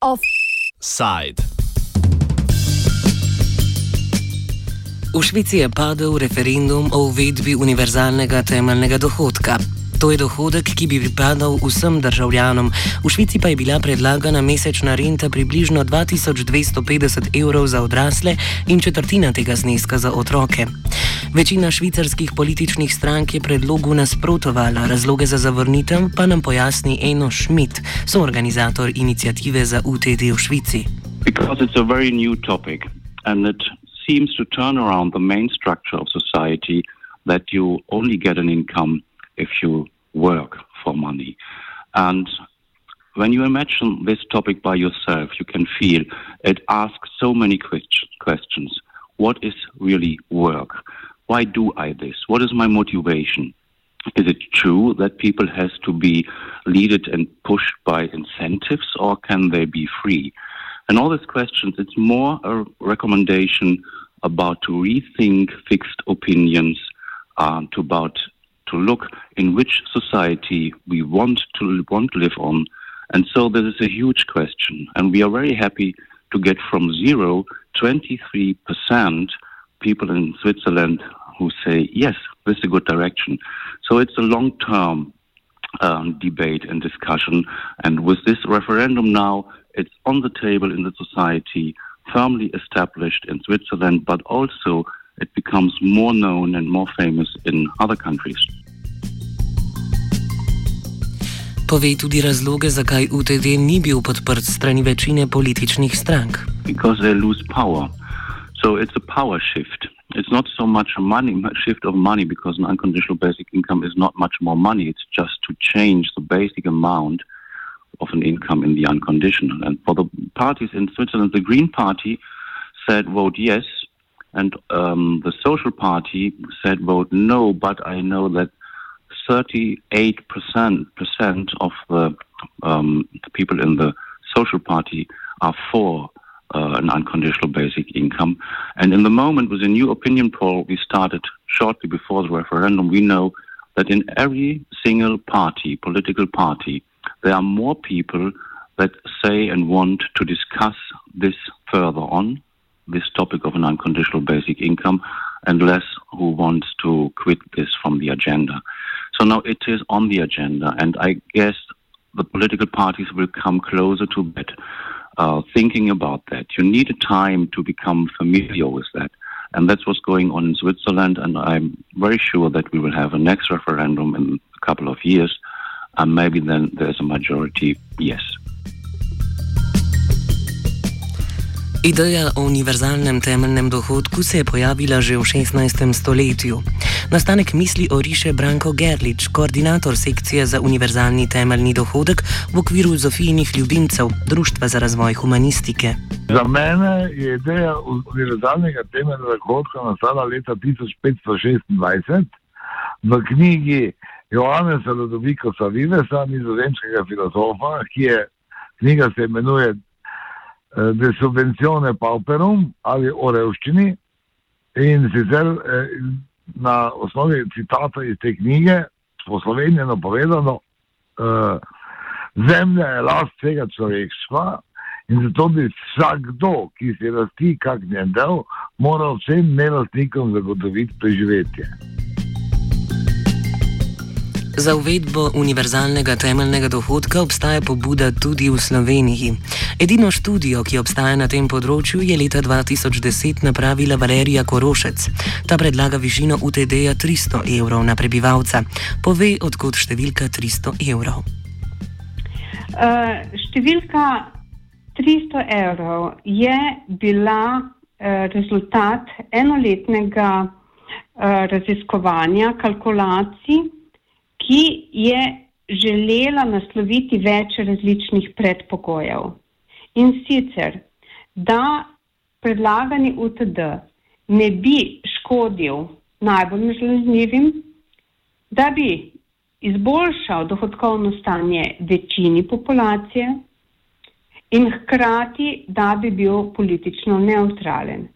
Offside. V Švici je padel referendum o uvedbi univerzalnega temeljnega dohodka. To je dohodek, ki bi pripadal vsem državljanom. V Švici pa je bila predlagana mesečna renta približno 2250 evrov za odrasle in četrtina tega zneska za otroke. Večina švicarskih političnih strank je predlogu nasprotovala, razloge za zavrnitev pa nam pojasni Eno Schmidt, soorganizator inicijative za UTD v Švici. Because it's a very new topic and it seems to turn around the main structure of society that you only get an income if you work for money. And when you imagine this topic by yourself, you can feel it asks so many questions. What is really work? Why do I this? What is my motivation? Is it true that people has to be leaded and pushed by incentives or can they be free? And all these questions, it's more a recommendation about to rethink fixed opinions, uh, to about to look in which society we want to want to live on. And so this is a huge question. And we are very happy to get from zero, 23% people in Switzerland who say, yes, this is a good direction. So it's a long term um, debate and discussion. And with this referendum now, it's on the table in the society, firmly established in Switzerland, but also it becomes more known and more famous in other countries. Pove tudi razloge, zakaj UTD ni bil podprt strani večine političnih strank. Because they lose power. So it's a power shift. It's not so much a money shift of money because an unconditional basic income is not much more money. It's just to change the basic amount of an income in the unconditional. And for the parties in Switzerland, the Green Party said vote yes, and um, the Social Party said vote no. But I know that 38% of the, um, people in the Social Party are for uh, an unconditional basic income. And in the moment, with a new opinion poll we started shortly before the referendum, we know that in every single party, political party, there are more people that say and want to discuss this further on, this topic of an unconditional basic income, and less who wants to quit this from the agenda. So now it is on the agenda, and I guess the political parties will come closer to that, uh, thinking about that. You need a time to become familiar with that. And that's what's going on in Switzerland, and I'm very sure that we will have a next referendum in a couple of years, and maybe then there's a majority yes. Ideja o univerzalnem temeljnem dohodku se je pojavila že v 16. stoletju. Nastanek misli oriše Branko Gerlič, koordinator sekcije za univerzalni temeljni dohodek v okviru Zofijnih ljubimcev Društva za razvoj humanistike. Za mene je ideja univerzalnega temeljnega dohodka nastala leta 1526 v knjigi Joannesa Ludovika Savivesa, nizozemskega filozofa, ki je knjiga se imenuje De subvencione pauperum ali o revščini in sicer na osnovi citata iz te knjige, poslovenjeno povedano, zemlja je last vsega človeštva in zato bi vsakdo, ki si rasti kak njen del, moral vsem nelastnikom zagotoviti preživetje. Za uvedbo univerzalnega temeljnega dohodka obstaja pobuda tudi v Sloveniji. Edino študijo, ki obstaja na tem področju, je leta 2010 napravila Valerija Korošec. Ta predlaga višino UTD-ja 300 evrov na prebivalca. Pove, odkot številka 300 evrov. Uh, številka 300 evrov je bila uh, rezultat enoletnega uh, raziskovanja, kalkulacij ki je želela nasloviti več različnih predpogojev. In sicer, da predlagani UTD ne bi škodil najbolj neželjivim, da bi izboljšal dohodkovno stanje večini populacije in hkrati, da bi bil politično neutralen.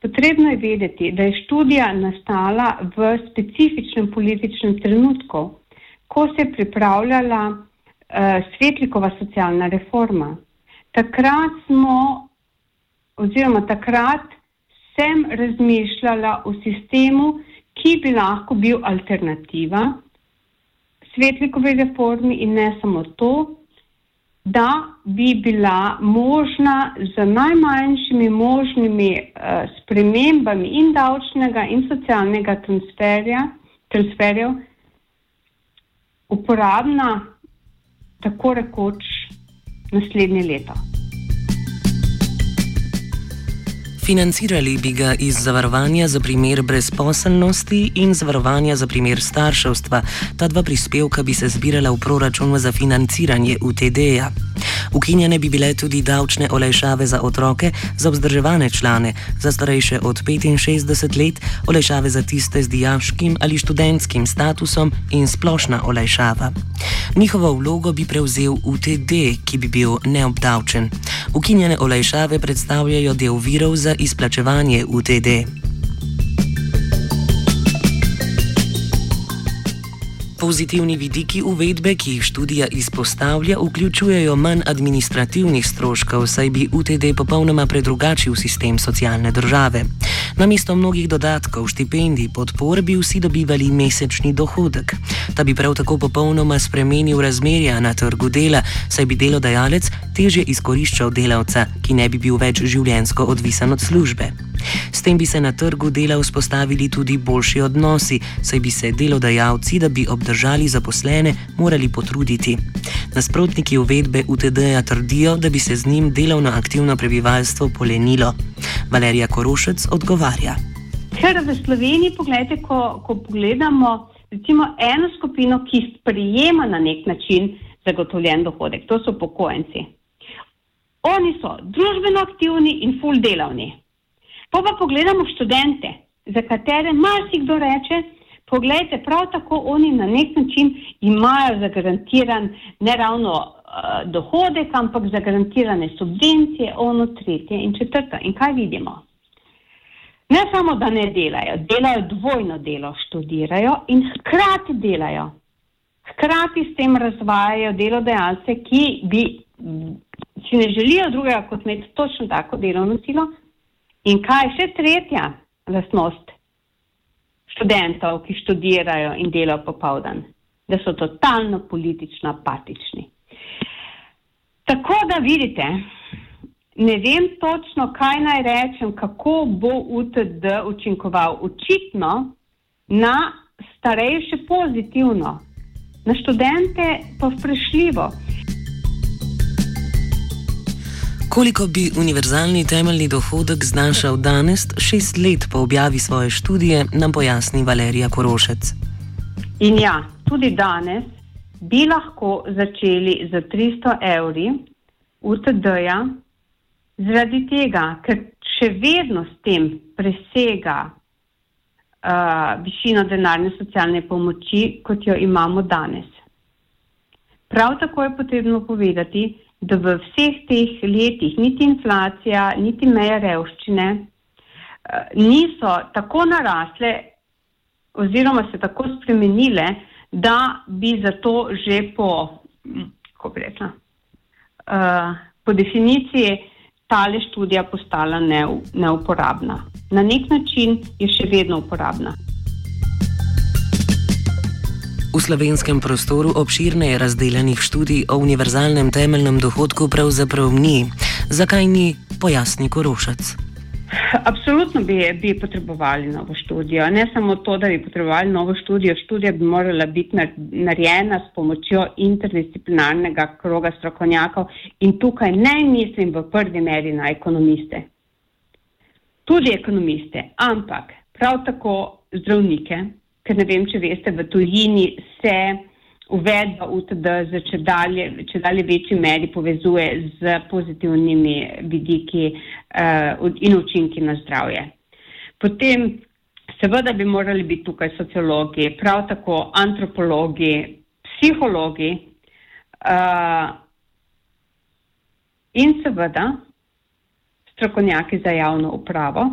Potrebno je vedeti, da je študija nastala v specifičnem političnem trenutku, ko se je pripravljala uh, Svetlikova socialna reforma. Takrat smo, oziroma takrat sem razmišljala o sistemu, ki bi lahko bil alternativa Svetlikovi reformi in ne samo to, da bi bila možna z najmanjšimi možnimi uh, spremembami in davčnega in socialnega transferja, transferjev uporabna tako rekoč naslednje leto. Financirali bi ga iz zavarovanja za primer brezposelnosti in zavarovanja za primer starševstva. Ta dva prispevka bi se zbirala v proračun za financiranje UTD-ja. Ukinjene bi bile tudi davčne olajšave za otroke, za vzdrževane člane, za starejše od 65 let, olajšave za tiste z dijaškim ali študentskim statusom in splošna olajšava. Njihovo vlogo bi prevzel UTD, ki bi bil neobdavčen. Ukinjene olajšave predstavljajo del virov za izplačevanje UTD. Pozitivni vidiki uvedbe, ki jih študija izpostavlja, vključujejo manj administrativnih stroškov, saj bi UTD popolnoma predrugačil sistem socialne države. Namesto mnogih dodatkov, štipendij, podpor bi vsi dobivali mesečni dohodek. Ta bi prav tako popolnoma spremenil razmerja na trgu dela, saj bi delodajalec težje izkoriščal delavca, ki ne bi bil več življensko odvisen od službe. S tem bi se na trgu dela vzpostavili tudi boljši odnosi, saj bi se delodajalci, da bi obdržali zaposlene, morali potruditi. Nasprotniki uvedbe UTD-ja trdijo, da bi se z njim delovno aktivno prebivalstvo polenilo. Valerija Korošec odgovarja. Ker v Sloveniji, pogledajte, ko, ko pogledamo recimo eno skupino, ki sprijema na nek način zagotovljen dohodek, to so pokojnici. Oni so družbeno aktivni in full delavni. Pa pa pogledamo študente, za katere marsikdo reče, pogledajte, prav tako oni na nek način imajo zagarantiran ne ravno uh, dohodek, ampak zagarantirane subvencije, ono, tretje in četrto. In kaj vidimo? Ne samo, da ne delajo, delajo dvojno delo, študirajo in hkrati delajo. Hkrati s tem razvajajo delodajalce, ki bi si ne želijo drugega kot imeti točno tako delovno silo, In kaj je še tretja lastnost študentov, ki študirajo in delajo popovdan? Da so totalno politično apatični. Tako da vidite, ne vem točno, kaj naj rečem, kako bo UTD učinkoval. Očitno na starejše pozitivno, na študente pa vprašljivo. Koliko bi univerzalni temeljni dohodek znašal danes, šest let po objavi svoje študije, nam pojasni Valerija Korošec. In ja, tudi danes bi lahko začeli z 300 evri UTD-ja, zaradi tega, ker še vedno s tem presega uh, višino denarne socialne pomoči, kot jo imamo danes. Prav tako je potrebno povedati, da v vseh teh letih niti inflacija, niti meje revščine eh, niso tako narasle oziroma se tako spremenile, da bi zato že po, hm, kako bi rekla, uh, po definiciji tale študija postala neuporabna. Na nek način je še vedno uporabna. V slovenskem prostoru obširneje razdeljenih študij o univerzalnem temeljnem dohodku pravzaprav ni. Zakaj ni, pojasni Korošac. Absolutno bi, bi potrebovali novo študijo. Ne samo to, da bi potrebovali novo študijo, študija bi morala biti narejena s pomočjo interdisciplinarnega kroga strokovnjakov in tukaj ne mislim v prvi meri na ekonomiste. Tudi ekonomiste, ampak prav tako zdravnike, ker ne vem, če veste, v tujini se uvedba UTD z če dalje, če dalje večji meri povezuje z pozitivnimi vidiki uh, in učinki na zdravje. Potem seveda bi morali biti tukaj sociologi, prav tako antropologi, psihologi uh, in seveda strokovnjaki za javno upravo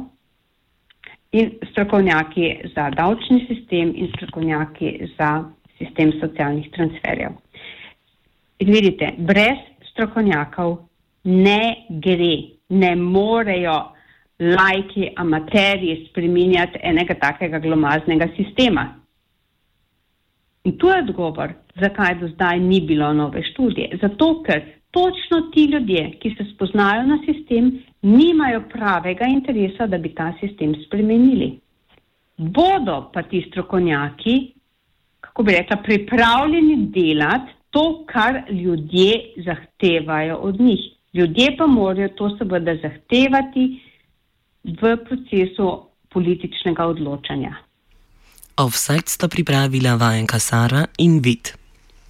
in strokovnjaki za davčni sistem in strokovnjaki za sistem socialnih transferjev. In vidite, brez strokovnjakov ne gre, ne morejo lajki, amaterji spreminjati enega takega glomaznega sistema. In tu je odgovor, zakaj do zdaj ni bilo nove študije. Zato, ker točno ti ljudje, ki se spoznajo na sistem, nimajo pravega interesa, da bi ta sistem spremenili. Bodo pa ti strokovnjaki, kako bi rekla, pripravljeni delati to, kar ljudje zahtevajo od njih. Ljudje pa morajo to seveda zahtevati v procesu političnega odločanja. Offset sta pripravila vajenka Sara in Vid.